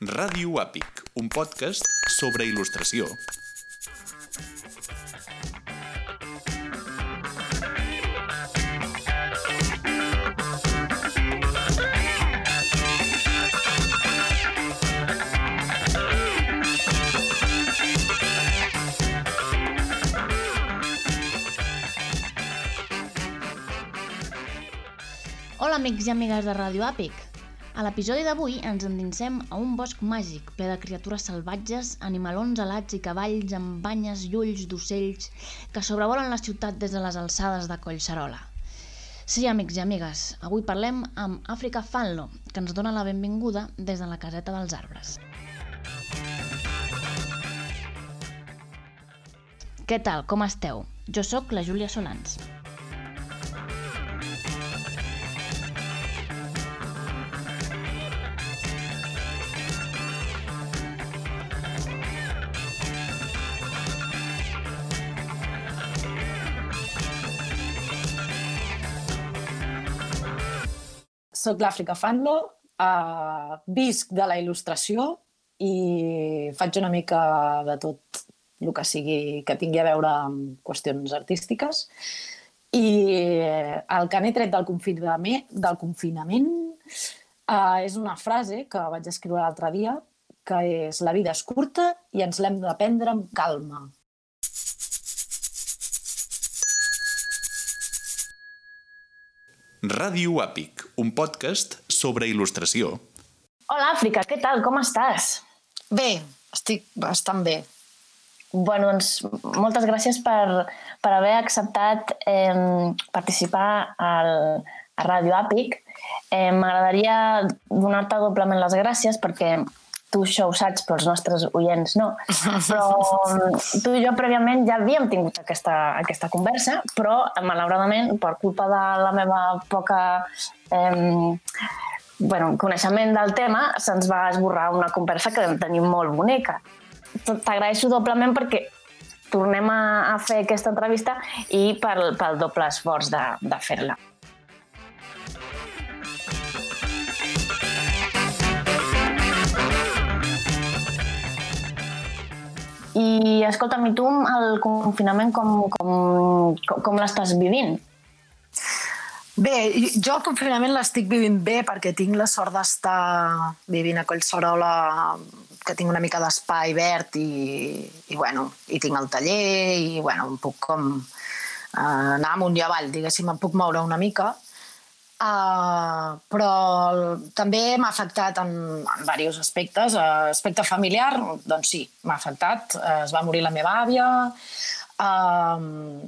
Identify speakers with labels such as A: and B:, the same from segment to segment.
A: Ràdio Àpic, un podcast sobre il·lustració.
B: Hola amics i amigues de Ràdio Àpic. A l'episodi d'avui ens endinsem a un bosc màgic ple de criatures salvatges, animalons alats i cavalls amb banyes i ulls d'ocells que sobrevolen la ciutat des de les alçades de Collserola. Sí, amics i amigues, avui parlem amb Àfrica Fanlo, que ens dona la benvinguda des de la caseta dels arbres. Què tal, com esteu? Jo sóc la Júlia Solans.
C: Soc l'Àfrica Fanlo, uh, visc de la il·lustració i faig una mica de tot el que sigui que tingui a veure amb qüestions artístiques. I el que n'he tret del confinament, del confinament uh, és una frase que vaig escriure l'altre dia, que és la vida és curta i ens l'hem de prendre amb calma.
A: Ràdio Àpic, un podcast sobre il·lustració.
B: Hola Àfrica, què tal, com estàs?
C: Bé, estic bastant bé.
B: Bueno, doncs moltes gràcies per, per haver acceptat eh, participar al, a Ràdio Àpic. Eh, M'agradaria donar-te doblement les gràcies perquè tu això ho saps, però els nostres oients no. Però tu i jo prèviament ja havíem tingut aquesta, aquesta conversa, però malauradament, per culpa de la meva poca eh, bueno, coneixement del tema, se'ns va esborrar una conversa que vam tenir molt bonica. T'agraeixo doblement perquè tornem a, a fer aquesta entrevista i pel, pel doble esforç de, de fer-la. I escolta'm, i tu el confinament com, com, com, l'estàs vivint?
C: Bé, jo el confinament l'estic vivint bé perquè tinc la sort d'estar vivint a Collserola, que tinc una mica d'espai verd i, i, bueno, i tinc el taller i bueno, em puc com eh, anar amunt i avall, diguéssim, em puc moure una mica. Uh, però també m'ha afectat en, en diversos aspectes. Uh, aspecte familiar, doncs sí, m'ha afectat. Uh, es va morir la meva àvia, uh,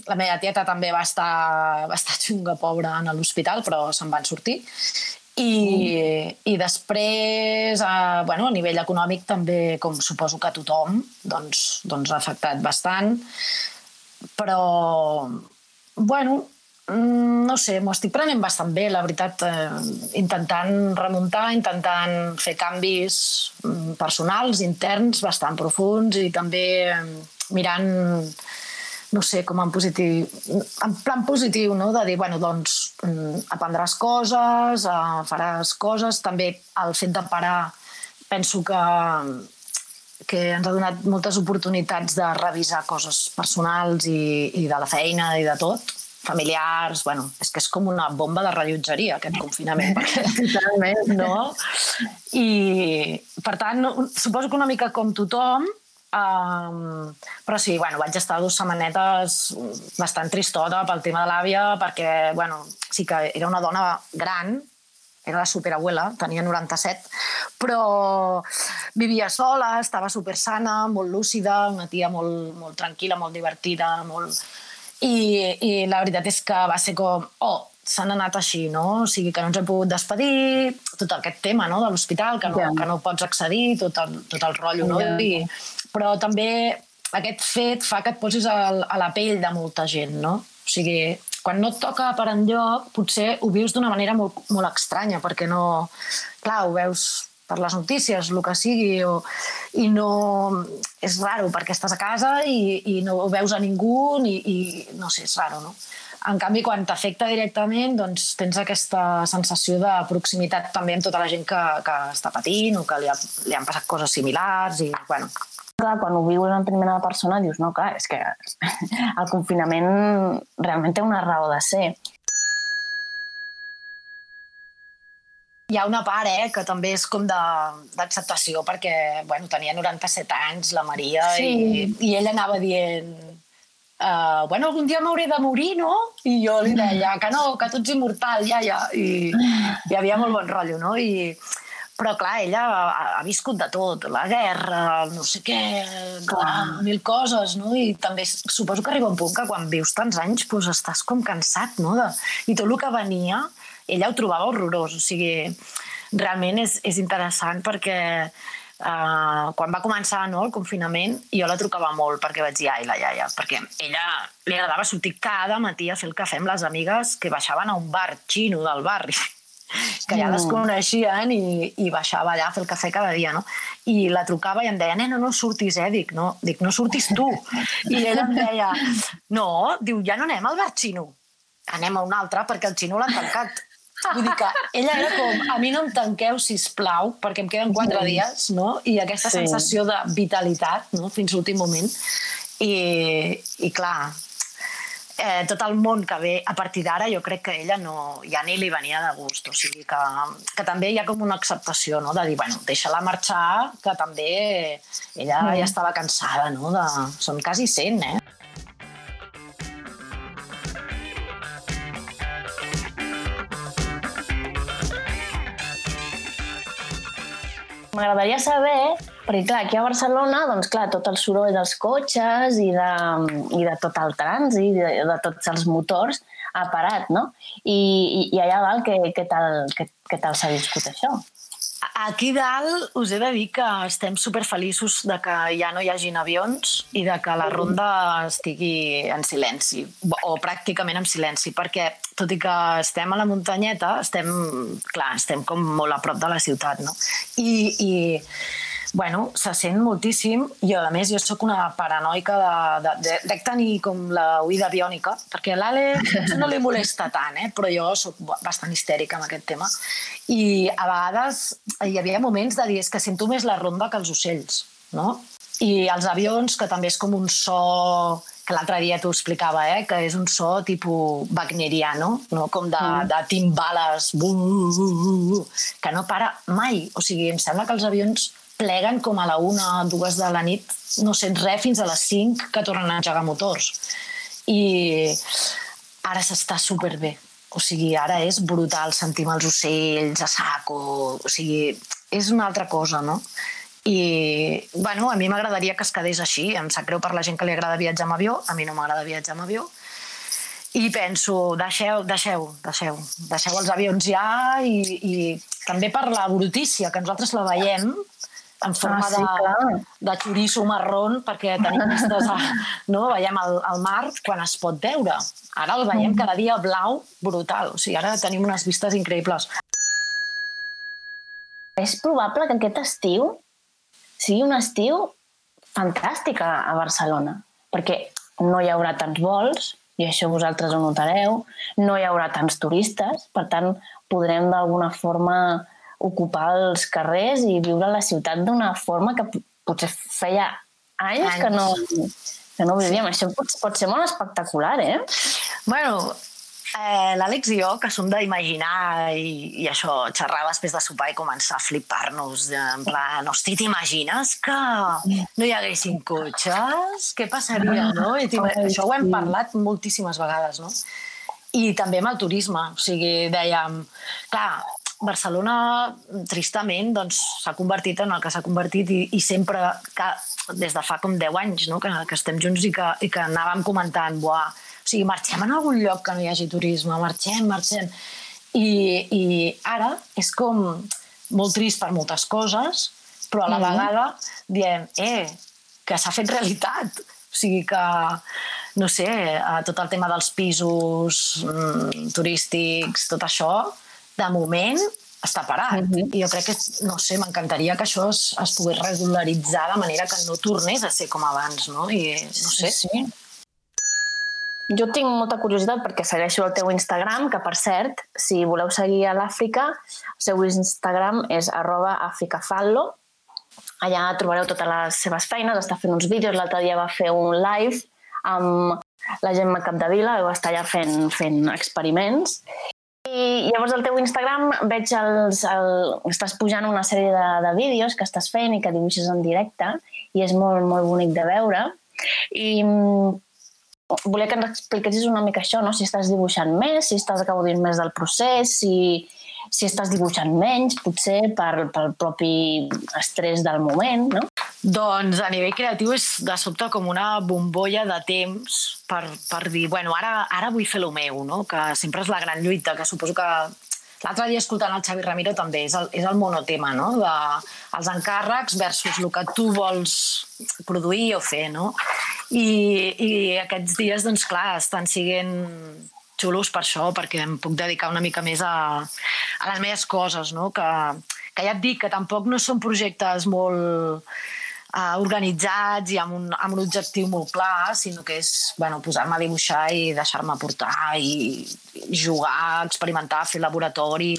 C: la meva tieta també va estar, va estar xunga, pobra, en l'hospital, però se'n van sortir. I, mm. i després, uh, bueno, a nivell econòmic també, com suposo que tothom, doncs, doncs ha afectat bastant. Però, bueno, no sé, m'ho estic prenent bastant bé, la veritat, eh, intentant remuntar, intentant fer canvis mm, personals, interns, bastant profuns i també mirant, no sé, com en positiu, en plan positiu, no?, de dir, bueno, doncs mm, aprendràs coses, eh, faràs coses, també el fet de parar penso que que ens ha donat moltes oportunitats de revisar coses personals i, i de la feina i de tot familiars, bueno, és que és com una bomba de rellotgeria aquest confinament, perquè
B: Totalment.
C: no? I, per tant, suposo que una mica com tothom, um, però sí, bueno, vaig estar dues setmanetes bastant tristota pel tema de l'àvia, perquè, bueno, sí que era una dona gran, era la superabuela, tenia 97, però vivia sola, estava super sana, molt lúcida, una tia molt, molt tranquil·la, molt divertida, molt i, i la veritat és que va ser com, oh, s'han anat així, no? O sigui, que no ens hem pogut despedir, tot aquest tema no? de l'hospital, que, no, yeah. que no pots accedir, tot el, tot el rotllo, no? Yeah. I, però també aquest fet fa que et posis a, a la pell de molta gent, no? O sigui, quan no et toca per enlloc, potser ho vius d'una manera molt, molt estranya, perquè no... Clar, ho veus per les notícies, el que sigui, o, i no... És raro, perquè estàs a casa i, i no veus a ningú, i, i no sé, és raro, no? En canvi, quan t'afecta directament, doncs tens aquesta sensació de proximitat també amb tota la gent que, que està patint o que li, ha, li han passat coses similars i, bueno,
B: clar, quan ho vius en primera persona dius, no, clar, és que el confinament realment té una raó de ser.
C: Hi ha una part, eh, que també és com d'acceptació, perquè, bueno, tenia 97 anys, la Maria,
B: Sí.
C: i, i ella anava dient uh, bueno, algun dia m'hauré de morir, no? I jo li deia que no, que tu ets immortal, ja, ja. I hi havia molt bon rotllo, no? I, però, clar, ella ha, ha viscut de tot, la guerra, no sé què, clar, mil coses, no? I també suposo que arriba un punt que quan vius tants anys doncs estàs com cansat, no? De... I tot el que venia, ella ho trobava horrorós, o sigui, realment és, és interessant perquè uh, quan va començar no, el confinament jo la trucava molt perquè vaig dir ai, la iaia, perquè ella li agradava sortir cada matí a fer el cafè amb les amigues que baixaven a un bar xino del barri que ja les coneixien i, i baixava allà a fer el cafè cada dia, no? I la trucava i em deia, nena, no surtis, eh? Dic, no, dic, no surtis tu. I ella em deia, no, diu, ja no anem al bar xino, anem a un altre perquè el xino l'han tancat. Vull dir que ella era com, a mi no em tanqueu, si plau, perquè em queden quatre
B: Sí.
C: dies, no? I aquesta
B: Sí.
C: sensació de vitalitat, no?, fins l'últim moment. I, i clar, eh, tot el món que ve a partir d'ara, jo crec que ella no, ja ni li venia de gust. O sigui que, que també hi ha com una acceptació, no?, de dir, bueno, deixa-la marxar, que també ella
B: Mm.
C: ja estava cansada, no?, de... Són quasi 100, eh?
B: M'agradaria saber, perquè clar, aquí a Barcelona, doncs clar, tot el soroll dels cotxes i de, i de tot el trànsit, i de, de tots els motors, ha parat, no? I, i, i allà dalt, què, què tal, què, què tal s'ha viscut això?
C: Aquí dalt us he de dir que estem superfeliços de que ja no hi hagin avions i de que la ronda estigui en silenci, o pràcticament en silenci, perquè tot i que estem a la muntanyeta, estem, clar, estem com molt a prop de la ciutat, no? I, i bueno, se sent moltíssim i a més jo sóc una paranoica de, de, de, de tenir com la oïda biònica perquè potser no li molesta tant eh? però jo sóc bastant histèrica amb aquest tema i a vegades hi havia moments de dir és que sento més la ronda que els ocells no? i els avions que també és com un so que l'altre dia t'ho explicava, eh? que és un so tipus wagneriano, no? com de, mm. de timbales, bu, bu, bu, bu, que no para mai. O sigui, em sembla que els avions pleguen com a la una, dues de la nit, no sents res fins a les 5 que tornen a engegar motors. I ara s'està superbé. O sigui, ara és brutal, sentim els ocells a saco, o sigui, és una altra cosa, no? I, bueno, a mi m'agradaria que es quedés així. Em sap greu per la gent que li agrada viatjar amb avió, a mi no m'agrada viatjar amb avió. I penso, deixeu, deixeu, deixeu, deixeu els avions ja i, i també per la brutícia, que nosaltres la veiem en forma
B: Ah, sí,
C: de,
B: clar.
C: de xoriço marrón perquè tenim vistes a, no? veiem el, el mar quan es pot veure. Ara el veiem cada dia blau brutal, o sigui, ara tenim unes vistes increïbles.
B: És probable que aquest estiu sigui un estiu fantàstic a, a Barcelona, perquè no hi haurà tants vols, i això vosaltres ho notareu, no hi haurà tants turistes, per tant, podrem d'alguna forma ocupar els carrers i viure la ciutat d'una forma que potser feia anys,
C: Anys.
B: que no, que no vivíem. Això pot, pot ser molt espectacular, eh?
C: Bueno, eh, l'Àlex i jo, que som d'imaginar i, i això, xerrar després de sopar i començar a flipar-nos, eh, en plan, hosti, t'imagines que no hi haguessin cotxes? Què passaria, no? I això ho hem
B: sí.
C: parlat moltíssimes vegades, no? I també amb el turisme, o sigui, dèiem, clar, Barcelona, tristament, doncs, s'ha convertit en el que s'ha convertit i, i sempre, que, des de fa com 10 anys no? que, que estem junts i que, i que anàvem comentant, buah, o sigui, marxem en algun lloc que no hi hagi turisme, marxem, marxem. I, i ara és com molt trist per moltes coses, però a la
B: Mhm.
C: vegada diem, eh, que s'ha fet realitat. O sigui que, no sé, eh, tot el tema dels pisos mm, turístics, tot això, de moment està parat.
B: Mhm.
C: I jo crec que, no sé, m'encantaria que això es, es pogués regularitzar de manera que no tornés a ser com abans, no? I, no sé,
B: Sí. jo tinc molta curiositat perquè segueixo el teu Instagram, que per cert, si voleu seguir a l'Àfrica, el seu Instagram és arroba africafallo. Allà trobareu totes les seves feines, està fent uns vídeos, l'altre dia va fer un live amb la Gemma Capdevila, va estar allà fent, fent experiments. I llavors al teu Instagram veig els, el, estàs pujant una sèrie de, de vídeos que estàs fent i que dibuixes en directe i és molt, molt bonic de veure. I volia que ens expliquessis una mica això, no? si estàs dibuixant més, si estàs gaudint més del procés, si, si estàs dibuixant menys, potser per, pel propi estrès del moment, no?
C: Doncs a nivell creatiu és de sobte com una bombolla de temps per, per dir, bueno, ara, ara vull fer el meu, no? que sempre és la gran lluita, que suposo que L'altre dia escoltant el Xavi Ramiro també és el, és el monotema, no? De, els encàrrecs versus el que tu vols produir o fer, no? I, i aquests dies, doncs clar, estan siguent xulos per això, perquè em puc dedicar una mica més a, a les meves coses, no? Que, que ja et dic que tampoc no són projectes molt uh, organitzats i amb un, amb un objectiu molt clar, sinó que és bueno, posar-me a dibuixar i deixar-me portar i, jugar, experimentar, fer laboratori,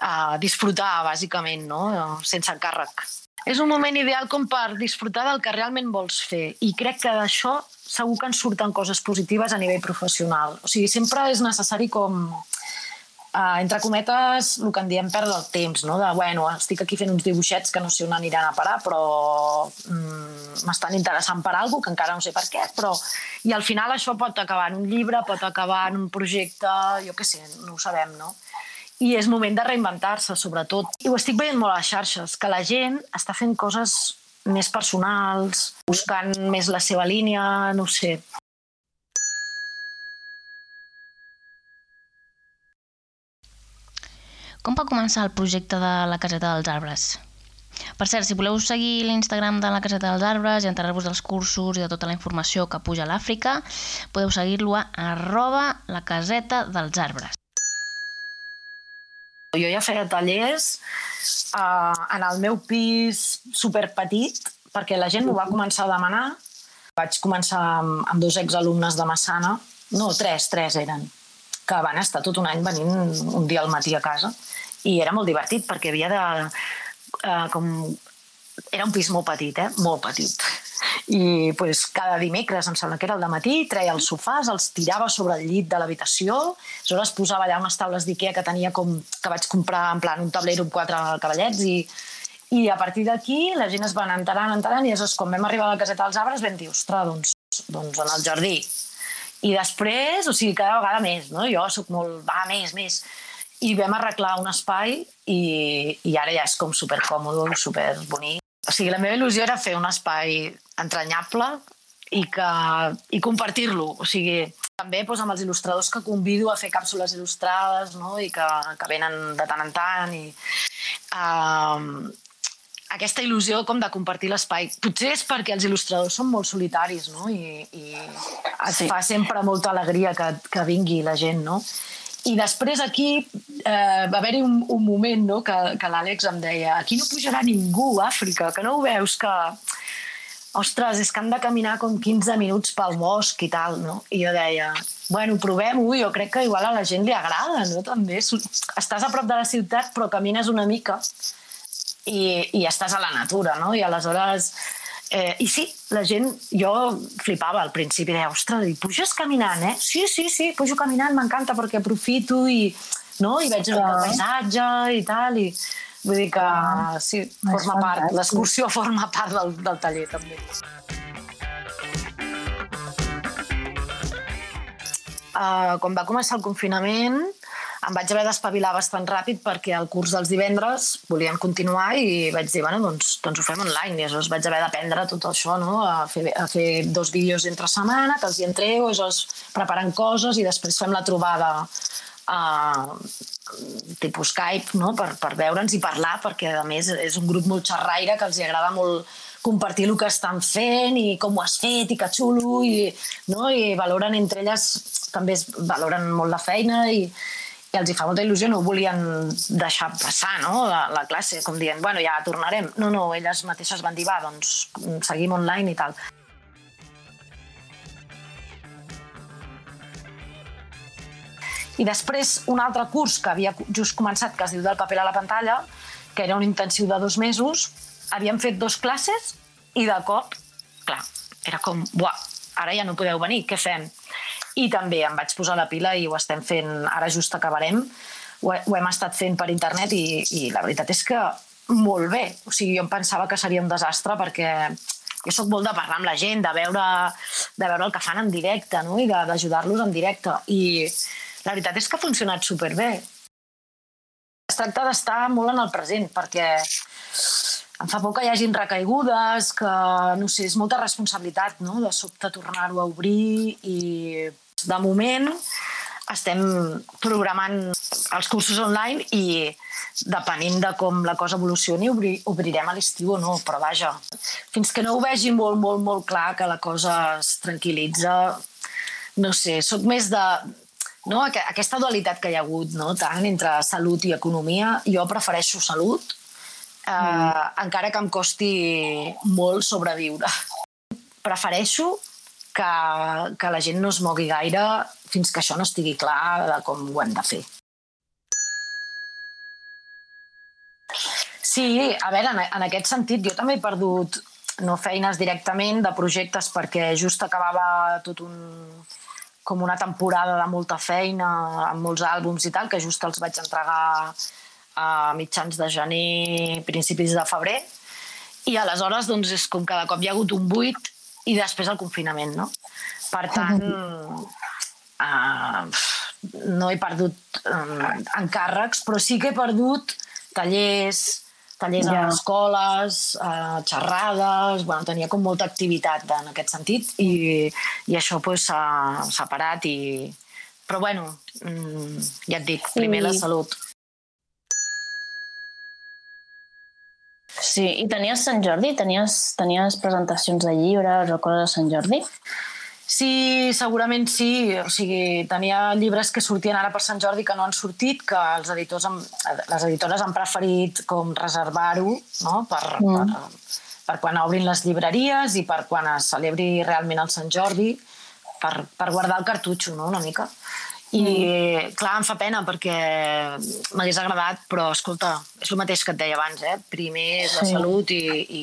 C: uh, disfrutar, bàsicament, no? sense encàrrec. És un moment ideal com per disfrutar del que realment vols fer i crec que d'això segur que en surten coses positives a nivell professional. O sigui, sempre és necessari com uh, entre cometes, el que en diem perdre el temps, no? de, bueno, estic aquí fent uns dibuixets que no sé on aniran a parar, però mm, m'estan interessant per alguna que encara no sé per què, però... I al final això pot acabar en un llibre, pot acabar en un projecte, jo què sé, no ho sabem, no? I és moment de reinventar-se, sobretot. I ho estic veient molt a les xarxes, que la gent està fent coses més personals, buscant més la seva línia, no sé.
D: Com va començar el projecte de la Caseta dels Arbres? Per cert, si voleu seguir l'Instagram de la Caseta dels Arbres i enterar-vos dels cursos i de tota la informació que puja a l'Àfrica, podeu seguir-lo a arroba la caseta dels arbres.
C: Jo ja feia tallers uh, en el meu pis superpetit, perquè la gent m'ho va començar a demanar. Vaig començar amb, amb dos exalumnes de Massana, no, tres, tres eren, que van estar tot un any venint un dia al matí a casa i era molt divertit perquè havia de... Uh, com, era un pis molt petit, eh? molt petit. I pues, cada dimecres, em sembla que era el matí, treia els sofàs, els tirava sobre el llit de l'habitació, aleshores posava allà unes taules d'Ikea que tenia com, que vaig comprar en plan un tablero amb quatre cavallets i, i a partir d'aquí la gent es va enterant, enterant, i aleshores quan vam arribar a la caseta dels arbres vam dir, ostres, doncs, doncs en el jardí. I després, o sigui, cada vegada més, no? Jo sóc molt, va, més, més i vam arreglar un espai i, i ara ja és com supercòmode, superbonic. O sigui, la meva il·lusió era fer un espai entranyable i, que, i compartir-lo. O sigui, també doncs, amb els il·lustradors que convido a fer càpsules il·lustrades no? i que, que venen de tant en tant. I, uh, aquesta il·lusió com de compartir l'espai. Potser és perquè els il·lustradors són molt solitaris no? i, i et sí. fa sempre molta alegria que, que vingui la gent. No? I després aquí eh, va haver-hi un, un moment no, que, que l'Àlex em deia aquí no pujarà ningú, Àfrica, que no ho veus que... Ostres, és que han de caminar com 15 minuts pel bosc i tal, no? I jo deia, bueno, provem-ho, jo crec que igual a la gent li agrada, no? També estàs a prop de la ciutat però camines una mica i, i estàs a la natura, no? I aleshores Eh, I sí, la gent, jo flipava al principi, deia, ostres, i puges caminant, eh? Sí, sí, sí, pujo caminant, m'encanta perquè aprofito i, no? I veig el paisatge i tal, i vull dir que sí, forma part, l'excursió forma part del, del taller també. Uh, quan va començar el confinament, em vaig haver d'espavilar bastant ràpid perquè el curs dels divendres volien continuar i vaig dir, bueno, doncs, doncs ho fem online. I aleshores vaig haver d'aprendre tot això, no? a, fer, a fer dos vídeos entre setmana, que els hi entrego, aleshores preparant coses i després fem la trobada uh, tipus Skype no? per, per veure'ns i parlar, perquè a més és un grup molt xerraire que els hi agrada molt compartir el que estan fent i com ho has fet i que xulo i, no? i valoren entre elles també es valoren molt la feina i, i els hi fa molta il·lusió, no volien deixar passar no? la, la classe, com dient, bueno, ja tornarem. No, no, elles mateixes van dir, va, doncs seguim online i tal. I després un altre curs que havia just començat, que es diu del paper a la pantalla, que era un intensiu de dos mesos, havíem fet dos classes i de cop, clar, era com, buah, ara ja no podeu venir, què fem? I també em vaig posar la pila i ho estem fent, ara just acabarem, ho, ho hem estat fent per internet i, i la veritat és que molt bé. O sigui, jo em pensava que seria un desastre perquè jo sóc molt de parlar amb la gent, de veure, de veure el que fan en directe no? i d'ajudar-los en directe. I la veritat és que ha funcionat superbé. Es tracta d'estar molt en el present, perquè em fa por que hi hagin recaigudes, que, no sé, és molta responsabilitat, no?, de sobte tornar-ho a obrir i, de moment, estem programant els cursos online i depenent de com la cosa evolucioni obri, obrirem a l'estiu o no, però vaja, fins que no ho vegi molt, molt, molt clar que la cosa es tranquil·litza, no sé, sóc més de, no? aquesta dualitat que hi ha hagut no? tant entre salut i economia, jo prefereixo salut, eh, mm. encara que em costi molt sobreviure. Prefereixo que, que la gent no es mogui gaire fins que això no estigui clar de com ho hem de fer. Sí, a veure, en, en aquest sentit, jo també he perdut no feines directament de projectes perquè just acabava tot un, com una temporada de molta feina amb molts àlbums i tal, que just els vaig entregar a mitjans de gener, principis de febrer, i aleshores doncs, és com cada cop hi ha hagut un buit i després el confinament, no? Per tant, uh, no he perdut um, encàrrecs, però sí que he perdut tallers, tallers yeah. a escoles, uh, xerrades, bueno, tenia com molta activitat en aquest sentit i, i això pues, s'ha parat i... Però bueno, mm, ja et dic, primer sí. la salut.
B: Sí, i tenies Sant Jordi? Tenies, tenies presentacions de llibres o coses de Sant Jordi?
C: Sí, segurament sí. O sigui, tenia llibres que sortien ara per Sant Jordi que no han sortit, que els editors han, les editores han preferit com reservar-ho no? per, mm. per, per quan obrin les llibreries i per quan es celebri realment el Sant Jordi, per, per guardar el cartutxo, no?, una mica. I, mm. clar, em fa pena perquè m'hagués agradat, però, escolta, és el mateix que et deia abans, eh? Primer és la sí. salut i, i,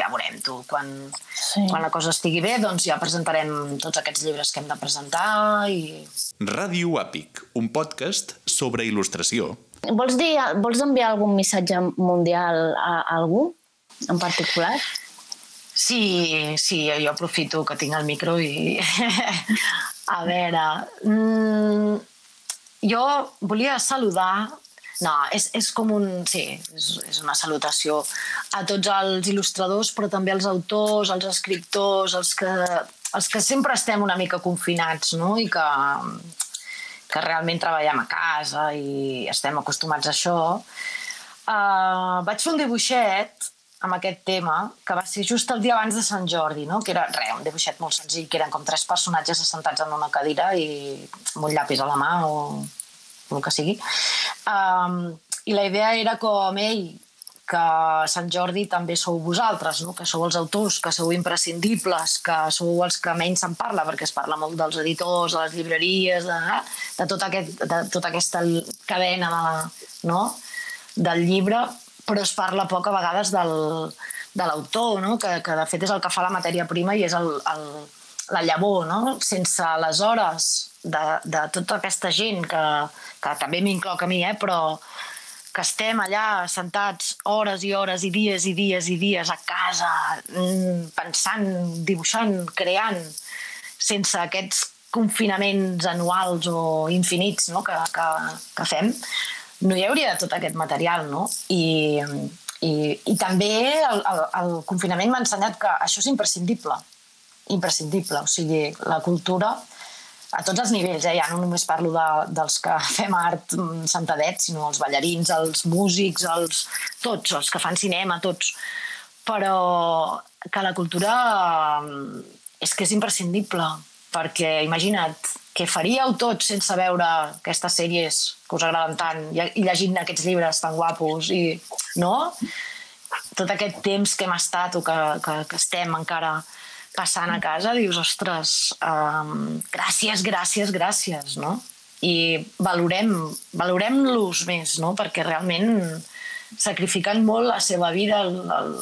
C: ja veurem, tu. Quan, sí. quan la cosa estigui bé, doncs ja presentarem tots aquests llibres que hem de presentar i...
A: Ràdio Àpic, un podcast sobre il·lustració.
B: Vols, dir, vols enviar algun missatge mundial a, a algú en particular?
C: Sí, sí, jo aprofito que tinc el micro i... a veure, mm, jo volia saludar no, és, és com un... Sí, és, és una salutació a tots els il·lustradors, però també als autors, als escriptors, els que, els que sempre estem una mica confinats, no? I que, que realment treballem a casa i estem acostumats a això. Uh, vaig fer un dibuixet amb aquest tema, que va ser just el dia abans de Sant Jordi, no? que era re, un dibuixet molt senzill, que eren com tres personatges assentats en una cadira i amb un llapis a la mà o el que sigui. Um, I la idea era com, ei, que Sant Jordi també sou vosaltres, no? que sou els autors, que sou imprescindibles, que sou els que menys se'n parla, perquè es parla molt dels editors, de les llibreries, de, de, tot aquest, de tota aquesta cadena de, no? del llibre, però es parla poc a vegades del, de l'autor, no? que, que de fet és el que fa la matèria prima i és el, el, la llavor, no? sense les hores de, de tota aquesta gent, que, que també m'incloc a mi, eh? però que estem allà sentats hores i hores i dies i dies i dies a casa, mm, pensant, dibuixant, creant, sense aquests confinaments anuals o infinits no? que, que, que fem, no hi hauria tot aquest material, no? I, i, i també el, el, el confinament m'ha ensenyat que això és imprescindible, imprescindible, o sigui, la cultura a tots els nivells, eh? ja no només parlo de, dels que fem art sentadet, sinó els ballarins, els músics, els, tots, els que fan cinema, tots. Però que la cultura mm, és que és imprescindible, perquè imagina't, què faríeu tots sense veure aquestes sèries que us agraden tant i llegint aquests llibres tan guapos i, no? Tot aquest temps que hem estat o que, que, que estem encara passant a casa, dius, ostres, um, gràcies, gràcies, gràcies, no? i valorem valorem-los més, no? perquè realment sacrifiquen molt la seva vida. El, el...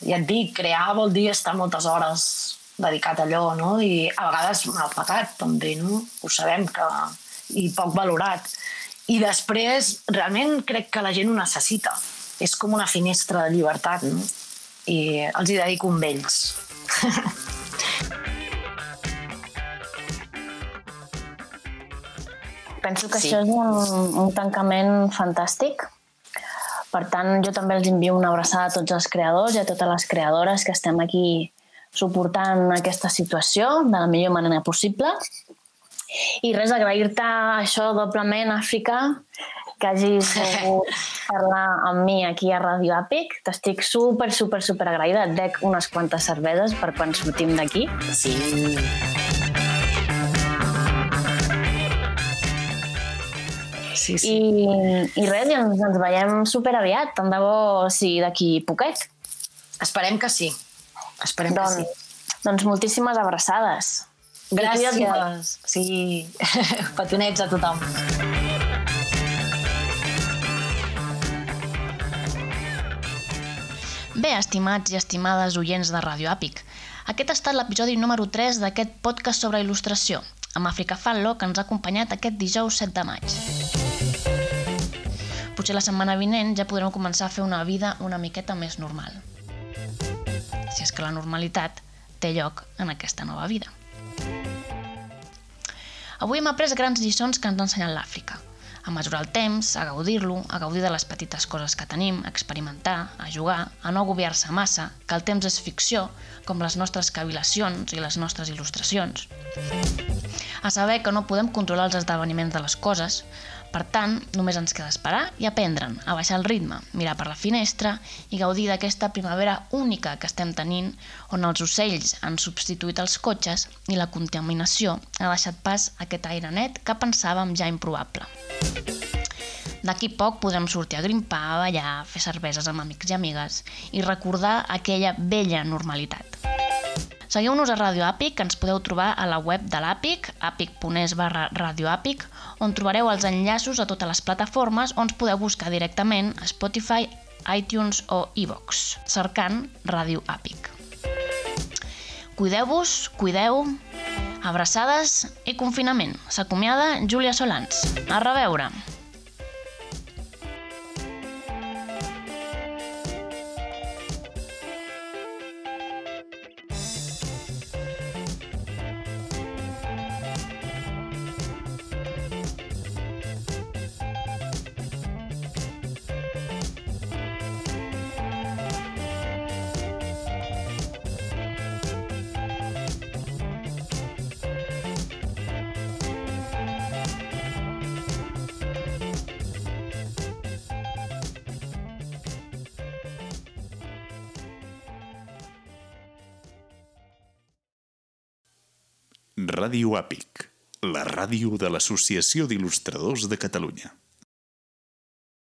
C: Ja et dic, crear vol dir estar moltes hores dedicat a allò, no? I a vegades mal pagat, també, no? Ho sabem que... i poc valorat. I després, realment crec que la gent ho necessita. És com una finestra de llibertat, no? I els hi dedico un ells.
E: Penso que
C: sí.
E: això és un, un tancament fantàstic. Per tant, jo també els envio una abraçada a tots els creadors i a totes les creadores que estem aquí suportant aquesta situació de la millor manera possible. I res, agrair-te això doblement, Àfrica, que hagis volgut parlar amb mi aquí a Radio Àpic. T'estic super, super, super agraïda. Et dec unes quantes cerveses per quan sortim d'aquí.
C: Sí. Sí, sí.
E: I, i res, ens, ens veiem super aviat, tant de bo sí d'aquí poquet.
C: Esperem que sí. Esperem
E: Doncs,
C: que sí.
E: doncs moltíssimes abraçades.
C: Gràcies. Sí. Petonets a tothom.
B: Bé, estimats i estimades oients de Radio Àpic, aquest ha estat l'episodi número 3 d'aquest podcast sobre il·lustració, amb Àfrica Fallo, que ens ha acompanyat aquest dijous 7 de maig. Potser la setmana vinent ja podrem començar a fer una vida una miqueta més normal. Si és que la normalitat té lloc en aquesta nova vida. Avui hem après grans lliçons que ens ha ensenyat l'Àfrica. A mesurar el temps, a gaudir-lo, a gaudir de les petites coses que tenim, a experimentar, a jugar, a no agobiar-se massa, que el temps és ficció, com les nostres cavilacions i les nostres il·lustracions. A saber que no podem controlar els esdeveniments de les coses, per tant, només ens queda esperar i aprendre'n, a baixar el ritme, mirar per la finestra i gaudir d'aquesta primavera única que estem tenint, on els ocells han substituït els cotxes i la contaminació ha deixat pas a aquest aire net que pensàvem ja improbable. D'aquí poc podrem sortir a grimpar, a ballar, fer cerveses amb amics i amigues i recordar aquella vella normalitat. Segueu-nos a Radio Àpic, que ens podeu trobar a la web de l'Àpic, àpic.es barra radioàpic, on trobareu els enllaços a totes les plataformes on podeu buscar directament a Spotify, iTunes o iVox, cercant Radio Àpic. Cuideu-vos, cuideu, abraçades i confinament. S'acomiada Júlia Solans. A reveure!
A: Ràdio Àpic, la ràdio de l'Associació d'Il·lustradors de Catalunya.